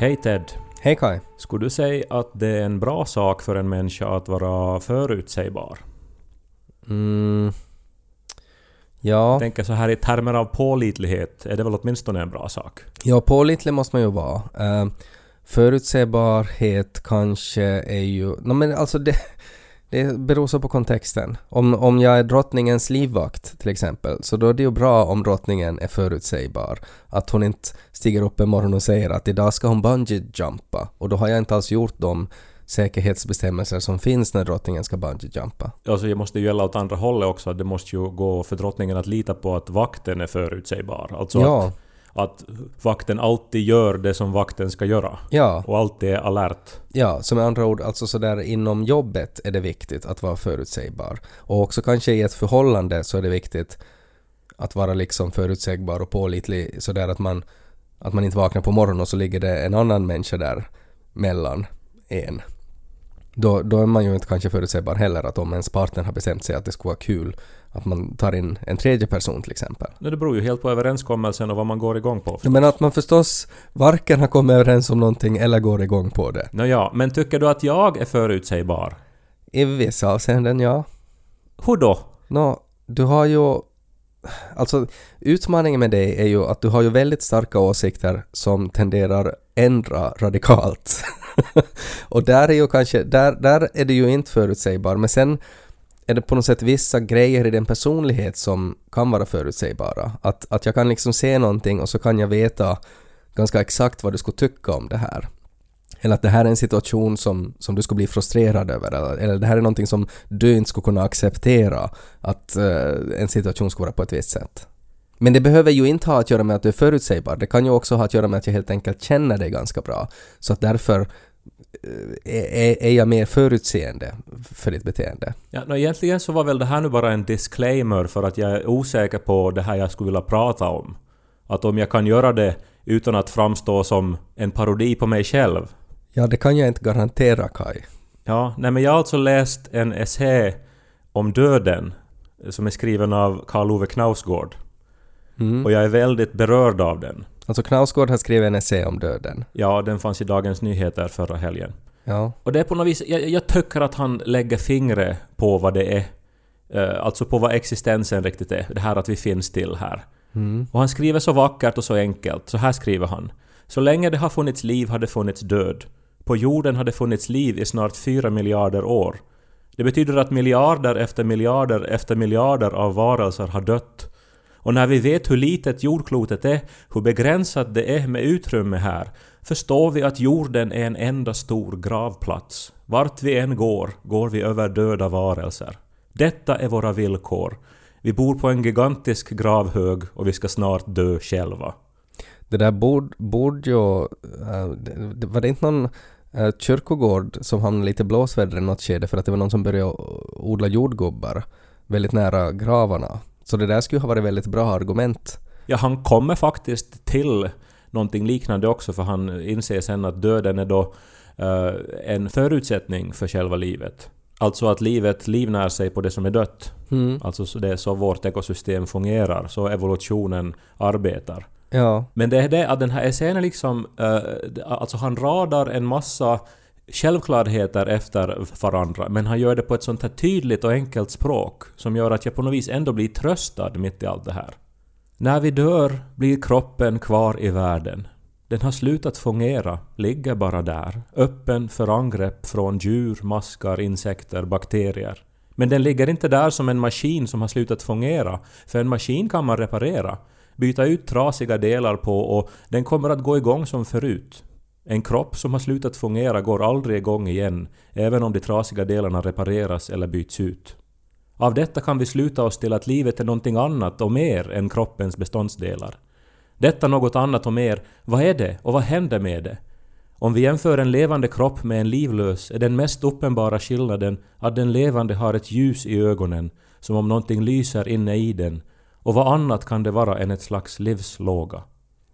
Hej Ted. Hej Kai. Skulle du säga att det är en bra sak för en människa att vara förutsägbar? Mm. Ja. Jag tänker så här i termer av pålitlighet är det väl åtminstone en bra sak? Ja, pålitlig måste man ju vara. Uh, förutsägbarhet kanske är ju... No, men alltså det, det beror så på kontexten. Om, om jag är drottningens livvakt till exempel, så då är det ju bra om drottningen är förutsägbar. Att hon inte stiger upp en morgon och säger att idag ska hon bungee-jumpa och då har jag inte alls gjort de säkerhetsbestämmelser som finns när drottningen ska bungee-jumpa. Alltså det måste ju gälla åt andra hållet också. Det måste ju gå för drottningen att lita på att vakten är förutsägbar. Alltså Ja. att, att vakten alltid gör det som vakten ska göra. Ja, Och alltid är alert. ja, så med andra ord, alltså sådär inom jobbet är det viktigt att vara förutsägbar. Och också kanske i ett förhållande så är det viktigt att vara liksom förutsägbar och pålitlig sådär att man, att man inte vaknar på morgonen och så ligger det en annan människa där mellan en. Då, då är man ju inte kanske förutsägbar heller att om ens partner har bestämt sig att det skulle vara kul att man tar in en tredje person till exempel. No, det beror ju helt på överenskommelsen och vad man går igång på. Men att man förstås varken har kommit överens om någonting eller går igång på det. Nåja, men tycker du att jag är förutsägbar? I vissa avseenden, ja. Hur då? Nå, du har ju... Alltså, utmaningen med dig är ju att du har ju väldigt starka åsikter som tenderar ändra radikalt. och där är ju kanske... Där, där är det ju inte förutsägbar, men sen är det på något sätt vissa grejer i din personlighet som kan vara förutsägbara. Att, att jag kan liksom se någonting och så kan jag veta ganska exakt vad du skulle tycka om det här. Eller att det här är en situation som, som du skulle bli frustrerad över. Eller, eller det här är någonting som du inte skulle kunna acceptera. Att eh, en situation skulle vara på ett visst sätt. Men det behöver ju inte ha att göra med att du är förutsägbar. Det kan ju också ha att göra med att jag helt enkelt känner dig ganska bra. Så att därför är, är jag mer förutseende för ditt beteende. Ja, no, egentligen så var väl det här nu bara en disclaimer för att jag är osäker på det här jag skulle vilja prata om. Att om jag kan göra det utan att framstå som en parodi på mig själv. Ja, det kan jag inte garantera Kai. Ja, nej men jag har alltså läst en essä om döden som är skriven av Karl Ove Knausgård. Mm. Och jag är väldigt berörd av den. Alltså Knausgård har skrivit en essä om döden. Ja, den fanns i Dagens Nyheter förra helgen. Ja. Och det är på något vis, jag, jag tycker att han lägger fingret på vad det är. Eh, alltså på vad existensen riktigt är. Det här att vi finns till här. Mm. Och han skriver så vackert och så enkelt. Så här skriver han. Så länge det har funnits liv har det funnits död. På jorden har det funnits liv i snart fyra miljarder år. Det betyder att miljarder efter miljarder efter miljarder av varelser har dött. Och när vi vet hur litet jordklotet är, hur begränsat det är med utrymme här, förstår vi att jorden är en enda stor gravplats. Vart vi än går, går vi över döda varelser. Detta är våra villkor. Vi bor på en gigantisk gravhög och vi ska snart dö själva. Det där borde bord ju... Eh, var det inte någon eh, kyrkogård som hamnade lite i blåsväder i något skede för att det var någon som började odla jordgubbar väldigt nära gravarna? Så det där skulle ha varit väldigt bra argument. Ja, han kommer faktiskt till någonting liknande också för han inser sen att döden är då eh, en förutsättning för själva livet. Alltså att livet livnär sig på det som är dött. Mm. Alltså så det är så vårt ekosystem fungerar, så evolutionen arbetar. Ja. Men det är det att den här essän är liksom... eh, alltså han radar en massa självklarheter efter varandra, men han gör det på ett sånt här tydligt och enkelt språk som gör att jag på något vis ändå blir tröstad mitt i allt det här. När vi dör blir kroppen kvar i världen. Den har slutat fungera, ligger bara där, öppen för angrepp från djur, maskar, insekter, bakterier. Men den ligger inte där som en maskin som har slutat fungera, för en maskin kan man reparera, byta ut trasiga delar på och den kommer att gå igång som förut. En kropp som har slutat fungera går aldrig igång igen, även om de trasiga delarna repareras eller byts ut. Av detta kan vi sluta oss till att livet är någonting annat och mer än kroppens beståndsdelar. Detta något annat och mer, vad är det och vad händer med det? Om vi jämför en levande kropp med en livlös är den mest uppenbara skillnaden att den levande har ett ljus i ögonen, som om någonting lyser inne i den, och vad annat kan det vara än ett slags livslåga?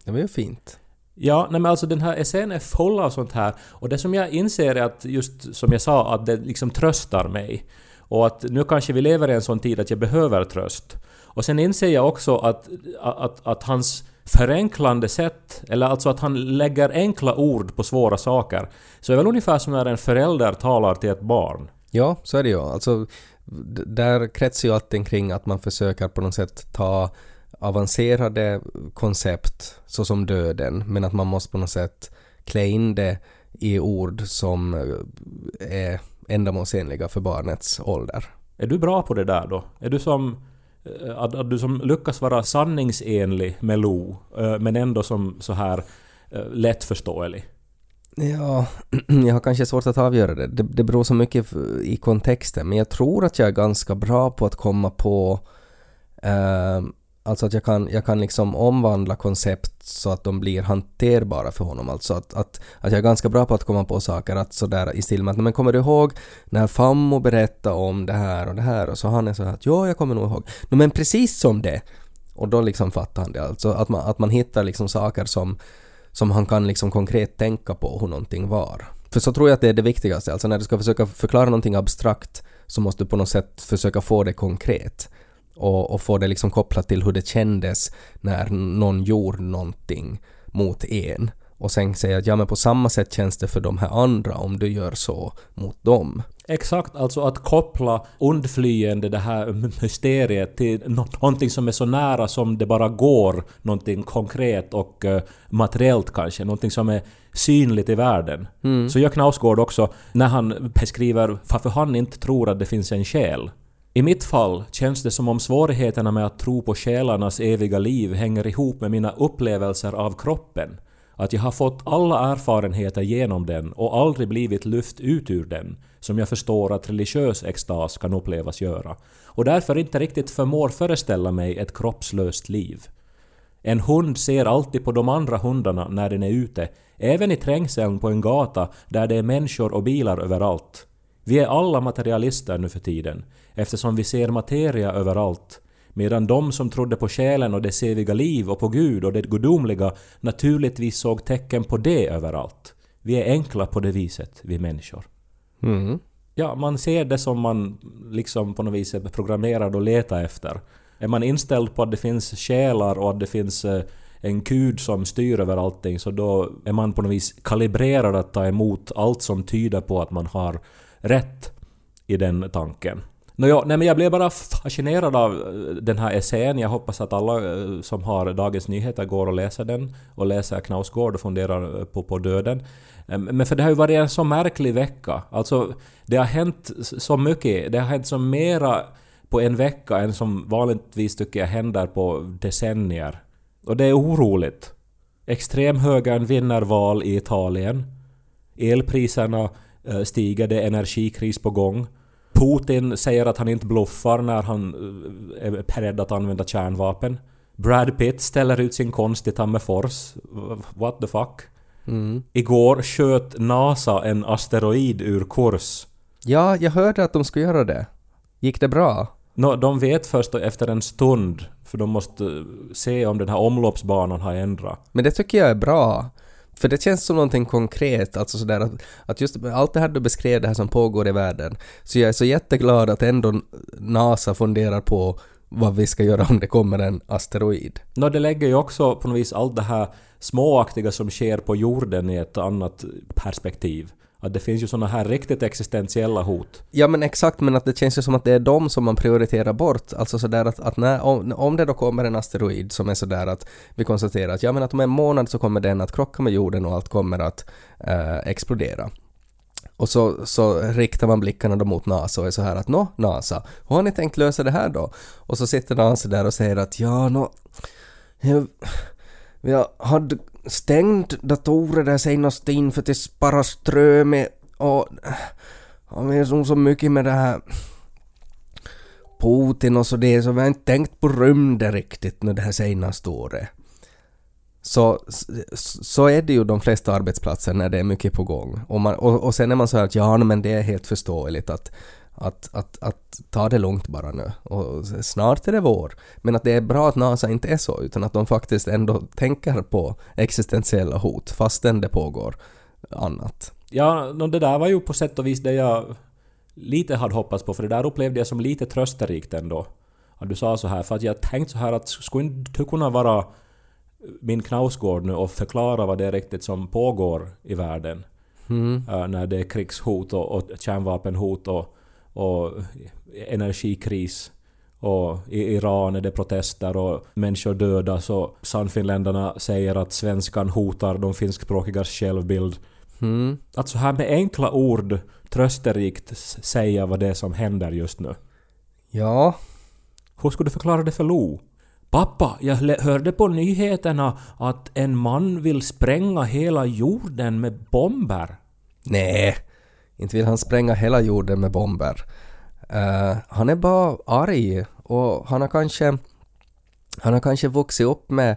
Det var ju fint. Ja, nej men alltså den här essän är full av sånt här och det som jag inser är att just som jag sa att det liksom tröstar mig. Och att nu kanske vi lever i en sån tid att jag behöver tröst. Och sen inser jag också att, att, att hans förenklande sätt, eller alltså att han lägger enkla ord på svåra saker, så är väl ungefär som när en förälder talar till ett barn. Ja, så är det ju. Alltså, d- där kretsar ju allting kring att man försöker på något sätt ta avancerade koncept såsom döden, men att man måste på något sätt klä in det i ord som eh, är ändamålsenliga för barnets ålder. Är du bra på det där då? Är du som... eh, Att, att du som lyckas vara sanningsenlig med Lo, eh, men ändå som så här lättförståelig? Ja, jag har kanske svårt att avgöra det. det. Det beror så mycket i kontexten, men jag tror att jag är ganska bra på att komma på eh, Alltså att jag kan, jag kan liksom omvandla koncept så att de blir hanterbara för honom. Alltså att, att, att jag är ganska bra på att komma på saker att sådär i stil med att men kommer du ihåg när Fammo berättade om det här och det här och så han är så här att ja, jag kommer nog ihåg. No, men precis som det. Och då liksom fattar han det. Alltså att man, att man hittar liksom saker som som han kan liksom konkret tänka på hur någonting var. För så tror jag att det är det viktigaste, alltså när du ska försöka förklara någonting abstrakt så måste du på något sätt försöka få det konkret. Och, och få det liksom kopplat till hur det kändes när någon gjorde någonting mot en. Och sen säga att ja men på samma sätt känns det för de här andra om du gör så mot dem. Exakt, alltså att koppla undflyende det här mysteriet till nå- någonting som är så nära som det bara går, någonting konkret och eh, materiellt kanske, någonting som är synligt i världen. Så gör Knausgård också när han beskriver varför han inte tror att det finns en själ. I mitt fall känns det som om svårigheterna med att tro på själarnas eviga liv hänger ihop med mina upplevelser av kroppen. Att jag har fått alla erfarenheter genom den och aldrig blivit lyft ut ur den, som jag förstår att religiös extas kan upplevas göra. Och därför inte riktigt förmår föreställa mig ett kroppslöst liv. En hund ser alltid på de andra hundarna när den är ute, även i trängseln på en gata där det är människor och bilar överallt. Vi är alla materialister nu för tiden, eftersom vi ser materia överallt, medan de som trodde på själen och dess eviga liv och på Gud och det gudomliga naturligtvis såg tecken på det överallt. Vi är enkla på det viset, vi människor. Mm. Ja, man ser det som man liksom på något vis är programmerad att leta efter. Är man inställd på att det finns själar och att det finns eh, en gud som styr över allting så då är man på något vis kalibrerad att ta emot allt som tyder på att man har rätt i den tanken. Nåja, nej men jag blev bara fascinerad av eh, den här essän. Jag hoppas att alla eh, som har Dagens Nyheter går och läser den och läser Knausgård och funderar eh, på, på döden. Men för det har ju varit en så märklig vecka. Alltså, det har hänt så mycket. Det har hänt så mera på en vecka än som vanligtvis tycker jag händer på decennier. Och det är oroligt. Extremhögern vinner val i Italien. Elpriserna stiger, det är energikris på gång. Putin säger att han inte bluffar när han eh, är beredd att använda kärnvapen. Brad Pitt ställer ut sin konst i Tammerfors. What the fuck? Mm. Igår sköt NASA en asteroid ur kurs. Ja, jag hörde att de skulle göra det. Gick det bra? Nå, de vet först efter en stund, för de måste eh, se om den här omloppsbanan har ändrat. Men det tycker jag är bra. För det känns som någonting konkret, alltså sådär att, att just allt det här du beskrev, det här som pågår i världen, så jag är så jätteglad att ändå NASA funderar på vad vi ska göra om det kommer en asteroid. Nå, det lägger ju också på något vis allt det här småaktiga som sker på jorden i ett annat perspektiv. Att det finns ju såna här riktigt existentiella hot. Ja men exakt, men att det känns ju som att det är de som man prioriterar bort. Alltså sådär att, att när, om, om det då kommer en asteroid som är sådär att vi konstaterar att ja men att om en månad så kommer den att krocka med jorden och allt kommer att eh, explodera. Och så, så riktar man blickarna då mot NASA och är så här att nå, NASA, hur har ni tänkt lösa det här då? Och så sitter NASA där och säger att ja, nå, jag, jag hade stängt datorer där senaste in för att spara ström och han är som så mycket med det här Putin och så det så vi har inte tänkt på rymden riktigt nu det här senaste året. Så, så är det ju de flesta arbetsplatser när det är mycket på gång. Och, man, och, och sen är man så här att ja men det är helt förståeligt att, att, att, att ta det lugnt bara nu. Och snart är det vår. Men att det är bra att NASA inte är så utan att de faktiskt ändå tänker på existentiella hot fastän det pågår annat. Ja, det där var ju på sätt och vis det jag lite hade hoppats på, för det där upplevde jag som lite trösterikt ändå. Att du sa så här, för att jag tänkte så här att skulle inte du kunna vara min Knausgård nu och förklara vad det är riktigt som pågår i världen. Mm. Uh, när det är krigshot och, och kärnvapenhot och, och energikris. Och i Iran är det protester och människor dödas och Sannfinländarna säger att svenskan hotar de finskspråkigas självbild. Mm. Att så här med enkla ord trösterikt säga vad det är som händer just nu. Ja, Hur skulle du förklara det för Lo? Pappa, jag hörde på nyheterna att en man vill spränga hela jorden med bomber. nej. Inte vill han spränga hela jorden med bomber. Uh, han är bara arg och han har kanske han har kanske vuxit upp med,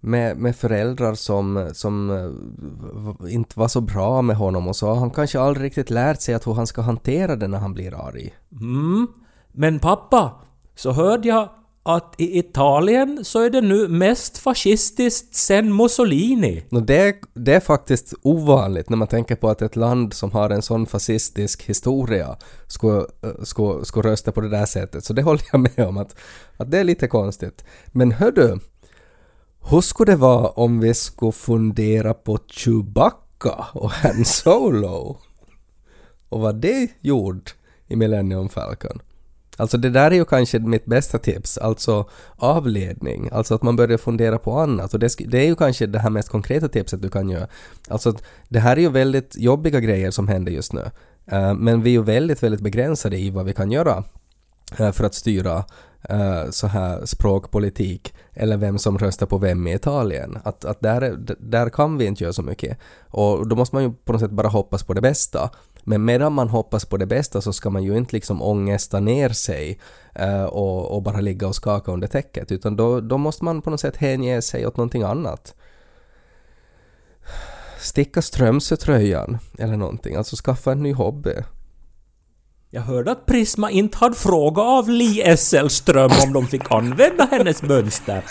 med, med föräldrar som, som eh, inte var så bra med honom och så har han kanske aldrig riktigt lärt sig att hur han ska hantera det när han blir arg. Mm. Men pappa, så hörde jag att i Italien så är det nu mest fascistiskt sen Mussolini. No, det, det är faktiskt ovanligt när man tänker på att ett land som har en sån fascistisk historia ska, ska, ska rösta på det där sättet. Så det håller jag med om att, att det är lite konstigt. Men hördu, hur skulle det vara om vi skulle fundera på Chewbacca och Han Solo? Och vad det gjorde i Millennium Falcon? Alltså det där är ju kanske mitt bästa tips, alltså avledning, alltså att man börjar fundera på annat och det, det är ju kanske det här mest konkreta tipset du kan göra. Alltså att det här är ju väldigt jobbiga grejer som händer just nu, Uh, men vi är ju väldigt, väldigt begränsade i vad vi kan göra uh, för att styra uh, så här språkpolitik eller vem som röstar på vem i Italien. Att, att där, där kan vi inte göra så mycket. Och då måste man ju på något sätt bara hoppas på det bästa. Men medan man hoppas på det bästa så ska man ju inte liksom ångesta ner sig eh, och, och bara ligga och skaka under täcket utan då, då måste man på något sätt hänge sig åt någonting annat. Sticka Strömsötröjan eller någonting, alltså skaffa en ny hobby. Jag hörde att Prisma inte hade frågat av Li Esselström om de fick använda hennes mönster.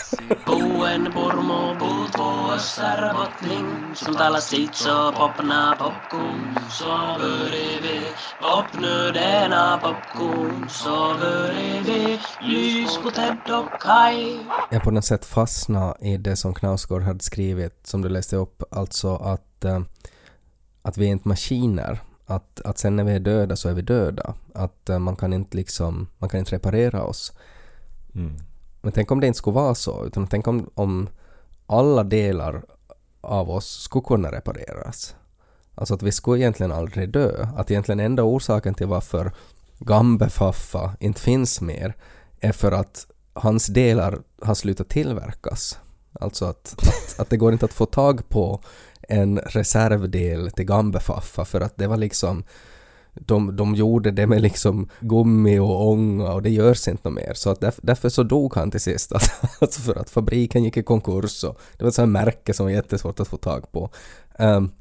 Jag på något sätt fastna i det som Knausgård hade skrivit, som du läste upp, alltså att, eh, att vi är inte maskiner. Att, att sen när vi är döda så är vi döda. Att eh, man kan inte liksom, man kan inte reparera oss. Mm. Men tänk om det inte skulle vara så, utan tänk om, om alla delar av oss skulle kunna repareras. Alltså att vi skulle egentligen aldrig dö. Att egentligen enda orsaken till varför Gambefaffa inte finns mer är för att hans delar har slutat tillverkas. Alltså att, att, att det går inte att få tag på en reservdel till Gambefaffa för att det var liksom de, de gjorde det med liksom gummi och ånga och det görs inte mer. Så att därför, därför så dog han till sist. Alltså, alltså, för att fabriken gick i konkurs och det var ett sånt här märke som var jättesvårt att få tag på. Um,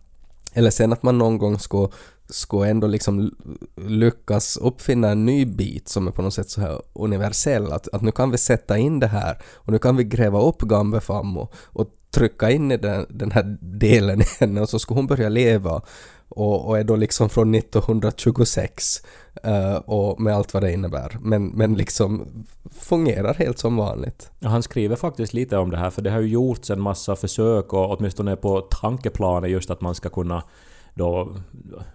eller sen att man någon gång skulle skulle ändå liksom lyckas uppfinna en ny bit som är på något sätt så här universell. Att, att nu kan vi sätta in det här och nu kan vi gräva upp gambefammo och, och trycka in i den, den här delen i henne och så skulle hon börja leva och, och är då liksom från 1926 uh, eh, och med allt vad det innebär. Men, men liksom fungerar helt som vanligt. Ja, han skriver faktiskt lite om det här för det har ju gjorts en massa försök och åtminstone på tankeplanet just att man ska kunna då,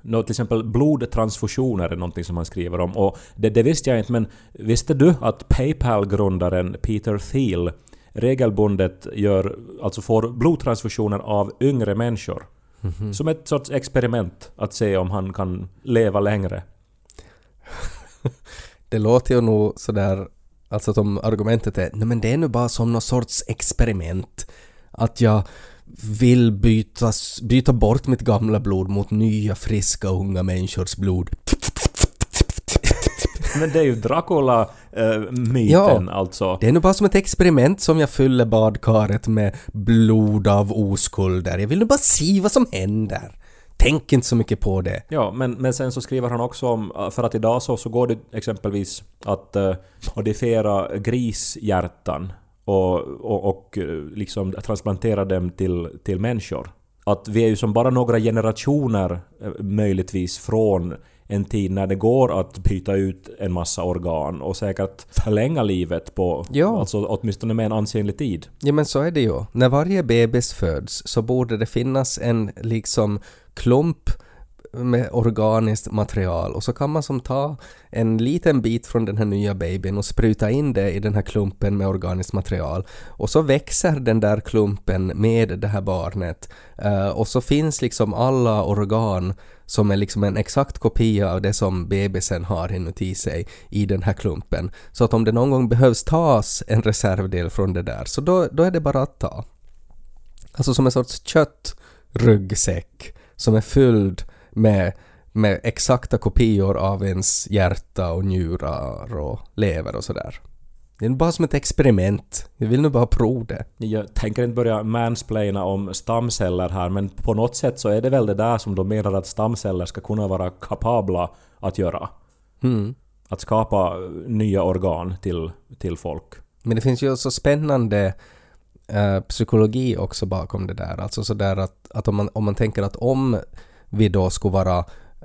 nå, till exempel blodtransfusioner är någonting som han skriver om och det, det visste jag inte men visste du att Paypal-grundaren Peter Thiel regelbundet gör, alltså får blodtransfusioner av yngre människor? Som ett sorts experiment att se om han kan leva längre. Det låter ju nog sådär, alltså att om argumentet är nej men det är nu bara som någon sorts experiment. Att jag vill bytas, byta bort mitt gamla blod mot nya friska unga människors blod. Men det är ju Dracula-myten Ja. alltså. Det är nu bara som ett experiment som jag fyller badkaret med blod av oskulder. Jag vill nu bara se vad som händer. Tänk inte så mycket på det. Ja, men, men sen så skriver han också om, för att idag så, så går det exempelvis att uh, modifiera grishjärtan och, och, och eh, liksom transplantera dem till, till människor. Att vi är ju som bara några generationer eh, möjligtvis från en tid när det går att byta ut en massa organ och säkert förlänga livet på Ja. alltså åtminstone med en ansenlig tid. Ja men så är det ju. När varje bebis föds så borde det finnas en liksom klump med organiskt material och så kan man som ta en liten bit från den här nya babyn och spruta in det i den här klumpen med organiskt material och så växer den där klumpen med det här barnet eh, och så finns liksom alla organ som är liksom en exakt kopia av det som bebisen har inuti sig i den här klumpen. Så att om det någon gång behövs tas en reservdel från det där så då, då är det bara att ta. Alltså som en sorts köttryggsäck som är fylld med, med exakta kopior av ens hjärta och njurar och lever och sådär. Det är bara som ett experiment. Jag vill nu bara prova det. Jag tänker inte börja mansplaina om stamceller här men på något sätt så är det väl det där som de menar att stamceller ska kunna vara kapabla att göra. Mm. Att skapa nya organ till, till folk. Men det finns ju så spännande eh, psykologi också bakom det där. Alltså sådär att, att om, man, om man tänker att om vi då skulle vara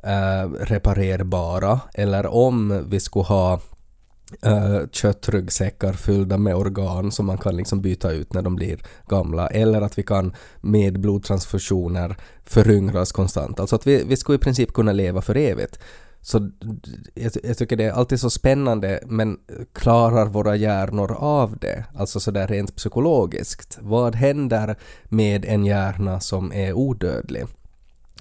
äh, reparerbara eller om vi skulle ha äh, köttryggsäckar fyllda med organ som man kan liksom byta ut när de blir gamla eller att vi kan med blodtransfusioner föryngras konstant. Alltså att vi, vi skulle i princip kunna leva för evigt. Så jag, jag tycker det är alltid så spännande men klarar våra hjärnor av det? Alltså sådär rent psykologiskt. Vad händer med en hjärna som är odödlig?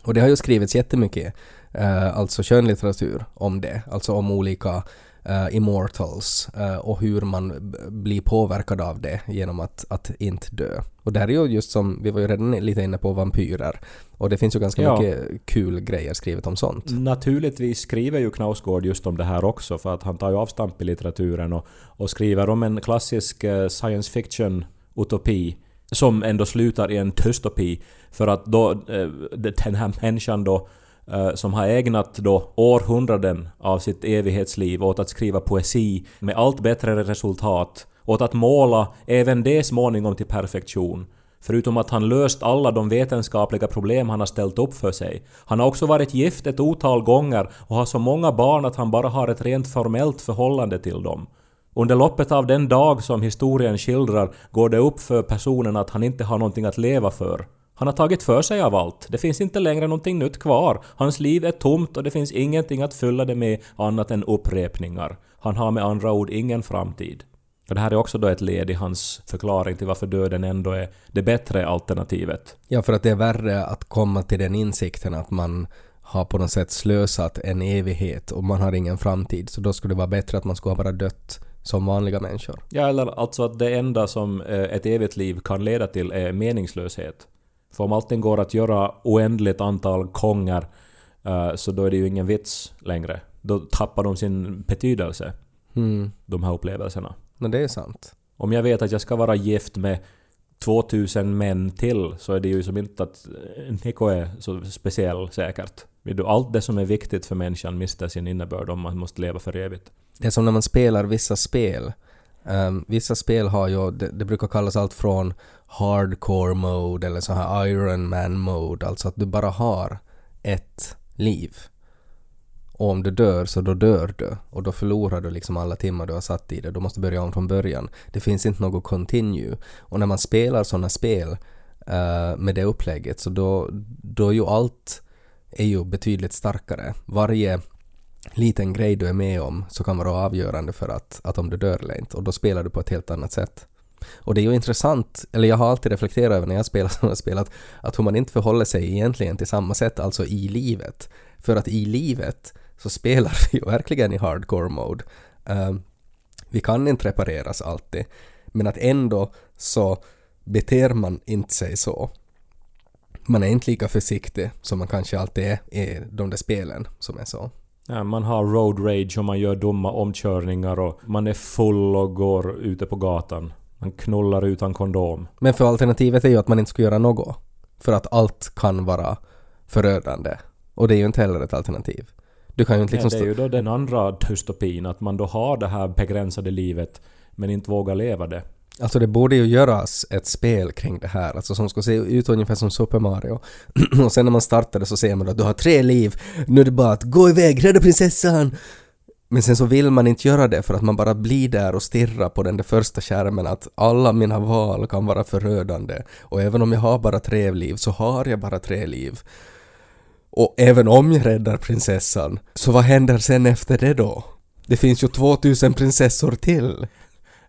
Och det har ju skrivits jättemycket, eh, alltså skönlitteratur om det, alltså om olika eh, immortals eh, och hur man blir påverkad av det genom att, att inte dö. Och det här är ju just som, vi var ju redan lite inne på vampyrer och det finns ju ganska Ja. mycket kul grejer skrivet om sånt. Naturligtvis skriver ju Knausgård just om det här också för att han tar ju avstamp i litteraturen och, och skriver om en klassisk eh, science fiction-utopi som ändå slutar i en dystopi för att då eh, den här människan då eh, som har ägnat då århundraden av sitt evighetsliv åt att skriva poesi med allt bättre resultat, åt att måla även det småningom till perfektion. Förutom att han löst alla de vetenskapliga problem han har ställt upp för sig. Han har också varit gift ett otal gånger och har så många barn att han bara har ett rent formellt förhållande till dem. Under loppet av den dag som historien skildrar går det upp för personen att han inte har någonting att leva för. Han har tagit för sig av allt. Det finns inte längre någonting nytt kvar. Hans liv är tomt och det finns ingenting att fylla det med annat än upprepningar. Han har med andra ord ingen framtid. Och det här är också då ett led i hans förklaring till varför döden ändå är det bättre alternativet. Ja, för att det är värre att komma till den insikten att man har på något sätt slösat en evighet och man har ingen framtid. Så då skulle det vara bättre att man skulle ha bara dött som vanliga människor. Ja, eller alltså att det enda som eh, ett evigt liv kan leda till är meningslöshet. För om allting går att göra oändligt antal gånger eh, så då är det ju ingen vits längre. Då tappar de sin betydelse, Mm. de här upplevelserna. Men det är sant. Om jag vet att jag ska vara gift med 2000 män till så är det ju som inte att eh, Niko är så speciell säkert. Du, Allt det som är viktigt för människan mister sin innebörd om man måste leva för evigt. Det är som när man spelar vissa spel. Um, vissa spel har ju, det, det brukar kallas allt från hardcore mode eller så här Iron Man mode, alltså att du bara har ett liv. Och om du dör så då dör du och då förlorar du liksom alla timmar du har satt i det. Du måste börja om från början. Det finns inte något continue. Och när man spelar sådana spel uh, med det upplägget så då, då är ju allt är ju betydligt starkare. Varje liten grej du är med om så kan vara avgörande för att, att om du dör eller inte och då spelar du på ett helt annat sätt. Och det är ju intressant, eller jag har alltid reflekterat över när jag spelar sådana spel att, att hur man inte förhåller sig egentligen till samma sätt, alltså i livet. För att i livet så spelar vi ju verkligen i hardcore mode. Uh, vi kan inte repareras alltid, men att ändå så beter man inte sig så. Man är inte lika försiktig som man kanske alltid är i de där spelen som är så. Ja, man har road rage och man gör dumma omkörningar och man är full och går ute på gatan. Man knullar utan kondom. Men för alternativet är ju att man inte ska göra något. För att allt kan vara förödande. Och det är ju inte heller ett alternativ. Du kan ju inte Ja, liksom... det är ju då den andra dystopin, att man då har det här begränsade livet men inte vågar leva det. Alltså det borde ju göras ett spel kring det här, alltså som ska se ut ungefär som Super Mario. och sen när man startar det så ser man att du har tre liv, nu är det bara att gå iväg, rädda prinsessan! Men sen så vill man inte göra det för att man bara blir där och stirrar på den där första skärmen att alla mina val kan vara förödande. Och även om jag har bara tre liv så har jag bara tre liv. Och även om jag räddar prinsessan, så vad händer sen efter det då? Det finns ju 2000 prinsessor till.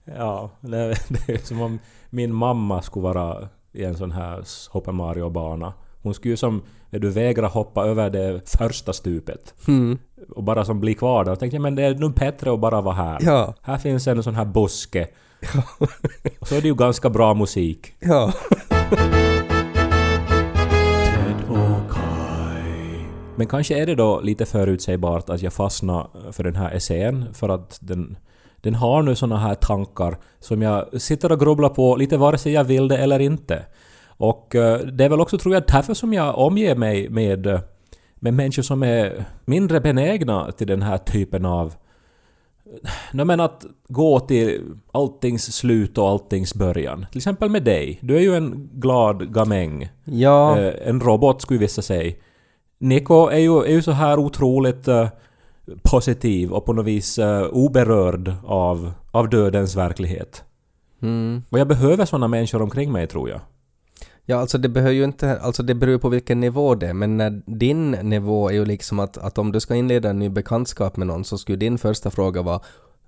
Ja, det, det är som om min mamma skulle vara i en sån här Super Mario-bana. Hon skulle ju som är du vägra hoppa över det första stupet. Hmm. Och bara som bli kvar där. Jag tänkte jag, men det är nog bättre att bara vara här. Ja, Här finns en sån här buske. Och så är det ju ganska bra musik. ja. Men kanske är det då lite förutsägbart att jag fastnar för den här essän för att den, den har nu såna här tankar som jag sitter och grubblar på lite vare sig jag vill det eller inte. Och eh, det är väl också, tror jag, därför som jag omger mig med, eh, med människor som är mindre benägna till den här typen av Nej men att gå till alltings slut och alltings början. Till exempel med dig. Du är ju en glad gamäng. Ja, Eh, en robot skulle vissa säga. Nico är ju, är ju så här otroligt eh, positiv och på något vis eh, oberörd av, av dödens verklighet. mm. Och jag behöver såna människor omkring mig tror jag. ja alltså det behöver ju inte, alltså det beror på vilken nivå det är, men när din nivå är ju liksom att, att om du ska inleda en ny bekantskap med någon så skulle din första fråga vara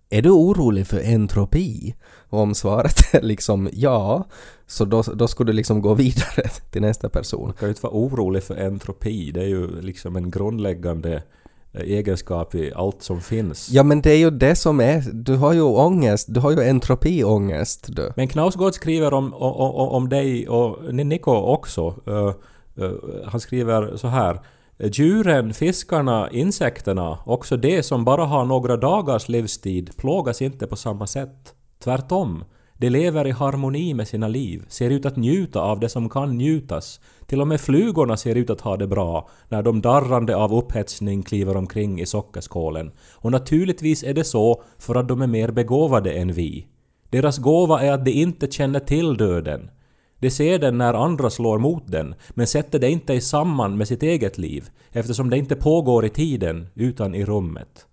är du orolig för entropi? Och om svaret är liksom ja, så då, då skulle du liksom gå vidare till nästa person. Man kan ju inte vara orolig för entropi. Det är ju liksom en grundläggande egenskap i allt som finns. Ja men det är ju det som är, du har ju ångest, du har ju entropiångest du. Men Knausgård skriver om, om, om, dig och Nico också. Eh, eh, han skriver så här. Djuren, fiskarna, insekterna, också de som bara har några dagars livstid, plågas inte på samma sätt. Tvärtom. De lever i harmoni med sina liv, ser ut att njuta av det som kan njutas. Till och med flugorna ser ut att ha det bra när de darrande av upphetsning kliver omkring i sockerskålen. Och naturligtvis är det så för att de är mer begåvade än vi. Deras gåva är att de inte känner till döden. De ser den när andra slår mot den, men sätter det inte i samman med sitt eget liv, eftersom det inte pågår i tiden, utan i rummet.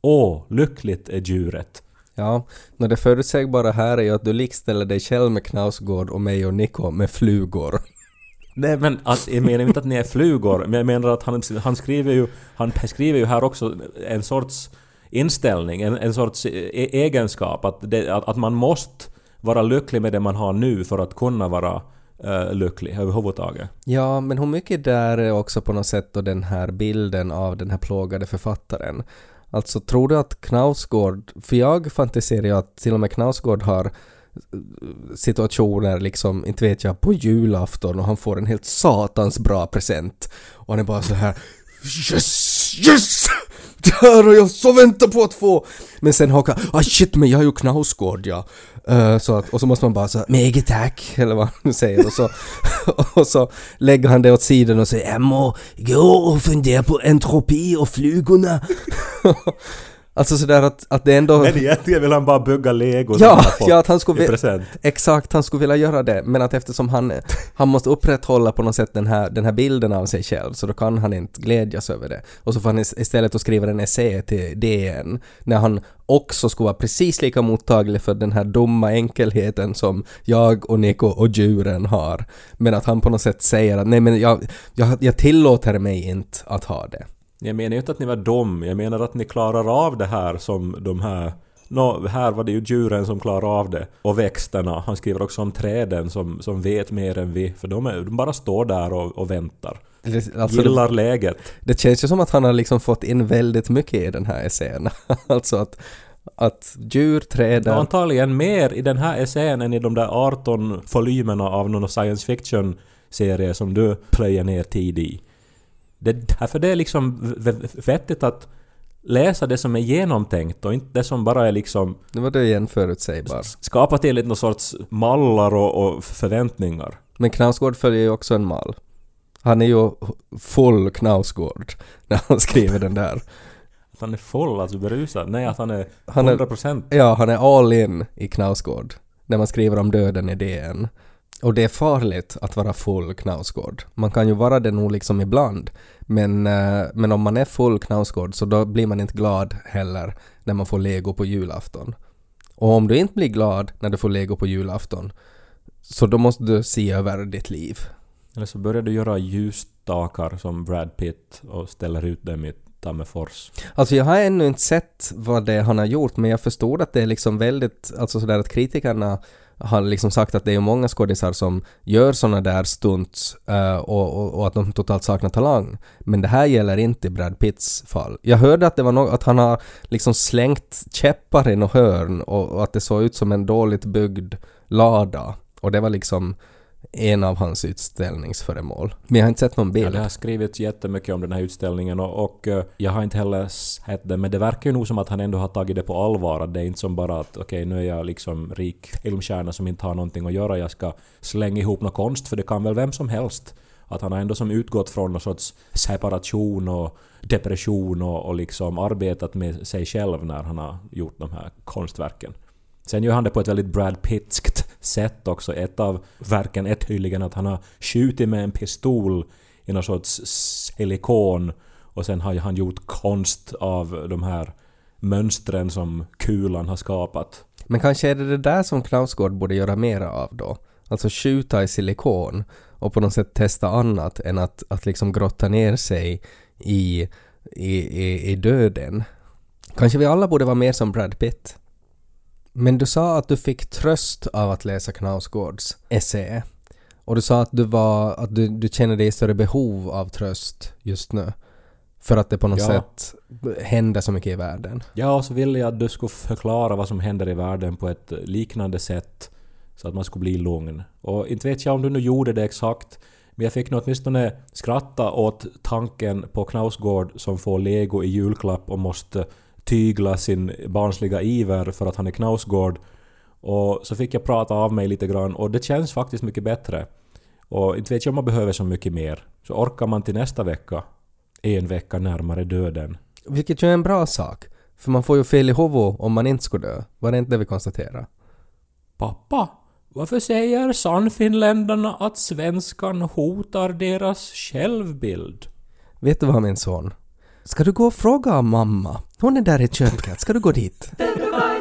Åh, lyckligt är djuret. Ja, men det förutsägbara här är ju att du likställer dig själv med Knausgård och mig och Nico med flugor. Nej men att, jag menar inte att ni är flugor, men jag menar att han, han skriver ju, han skriver ju här också en sorts inställning, en, en sorts e- egenskap, att, det, att, att man måste vara lycklig med det man har nu för att kunna vara eh, lycklig överhuvudtaget. Ja, men hur mycket där är också på något sätt då den här bilden av den här plågade författaren? Alltså tror du att Knausgård, för jag fantiserar ju att till och med Knausgård har eh, situationer liksom, inte vet jag, på julafton och han får en helt satans bra present. Och han är bara så här Yes! Yes! Det här har jag så väntat på att få! Men sen hakar ah shit men jag har ju Knausgård ja. Uh, så att, och så måste man bara säga mega tack eller vad han nu säger och så, och så lägger han det åt sidan och säger jag må gå och fundera på entropi och flugorna. alltså sådär att, att det ändå... Men egentligen vill han bara bygga lego Ja, ja, att han skulle i present. Exakt, han skulle vilja göra det, men att eftersom han, han måste upprätthålla på något sätt den här, den här bilden av sig själv, så då kan han inte glädjas över det. Och så får han is- istället att skriva en essä till DN, när han också skulle vara precis lika mottaglig för den här dumma enkelheten som jag och Nico och djuren har. Men att han på något sätt säger att nej men jag, jag, jag tillåter mig inte att ha det. Jag menar ju inte att ni var dum, jag menar att ni klarar av det här som de här... Nå, här var det ju djuren som klarar av det. Och växterna. Han skriver också om träden som, som vet mer än vi. För de, är, de bara står där och, och väntar. Alltså, det, Gillar läget. det känns ju som att han har liksom fått in väldigt mycket i den här essän. alltså att, att djur, träd... Och antagligen mer i den här essän än i de där 18 volymerna av någon science fiction serie som du plöjer ner tid i. Det är därför det är liksom vettigt att läsa det som är genomtänkt och inte det som bara är liksom Nu var det igen förutsägbar. skapa till lite någon sorts mallar och, och förväntningar. Men Knausgård följer ju också en mall. Han är ju full Knausgård när han skriver den där. Att han är full, alltså berusad. Nej, att han är Han är- 100%. Ja, han är all in i Knausgård. när man skriver om döden i DN. Och det är farligt att vara full Knausgård. Man kan ju vara det nog liksom ibland. Men, eh, men om man är full Knausgård så då blir man inte glad heller när man får lego på julafton. Och om du inte blir glad när du får lego på julafton så då måste du se över ditt liv. Eller så börjar du göra ljusstakar som Brad Pitt och ställer ut dem i Tammerfors. Alltså jag har ännu inte sett vad det han har gjort men jag förstår att det är liksom väldigt, alltså sådär att kritikerna har liksom sagt att det är många skådisar som gör såna där stunts uh, och, och, och, att de totalt saknar talang. Men det här gäller inte Brad Pitts fall. Jag hörde att det var något, att han har liksom slängt käppar i något hörn och, och att det såg ut som en dåligt byggd lada. Och det var liksom en av hans utställningsföremål. Men jag har inte sett någon bild. Ja, det har skrivits jättemycket om den här utställningen och, och eh, jag har inte heller sett den men det verkar ju nog som att han ändå har tagit det på allvar. Att det är inte som bara att okej okay, nu är jag liksom rik filmstjärna som inte har någonting att göra, jag ska slänga ihop någon konst för det kan väl vem som helst. Att han har ändå som utgått från någon sorts separation och depression och, och liksom arbetat med sig själv när han har gjort de här konstverken. Sen gör han det på ett väldigt Brad Pittskt sätt också. Ett av verken är tydligen att han har skjutit med en pistol i någon sorts silikon och sen har han gjort konst av de här mönstren som kulan har skapat. Men kanske är det det där som Knausgård borde göra mera av då? Alltså skjuta i silikon och på något sätt testa annat än att, att liksom grotta ner sig i, i, i, i döden. Kanske vi alla borde vara mer som Brad Pitt. Men du sa att du fick tröst av att läsa Knausgårds essä. Och du sa att du, var, att du, du känner dig i större behov av tröst just nu. För att det på något ja. sätt händer så mycket i världen. Ja, och så ville jag att du skulle förklara vad som händer i världen på ett liknande sätt så att man skulle bli lugn. Och inte vet jag om du nu gjorde det exakt, men jag fick nog åtminstone skratta åt tanken på Knausgård som får lego i julklapp och måste tygla sin barnsliga iver för att han är Knausgård. Och så fick jag prata av mig lite grann och det känns faktiskt mycket bättre. Och inte vet jag om man behöver så mycket mer. Så orkar man till nästa vecka, en vecka närmare döden. Vilket ju är en bra sak. För man får ju fel i huvudet om man inte skulle dö. Var det inte det vi konstaterade? Pappa, varför säger sannfinländarna att svenskan hotar deras självbild? Vet du vad min son? Ska du gå och fråga mamma? Hon är där i köket. Ska du gå dit?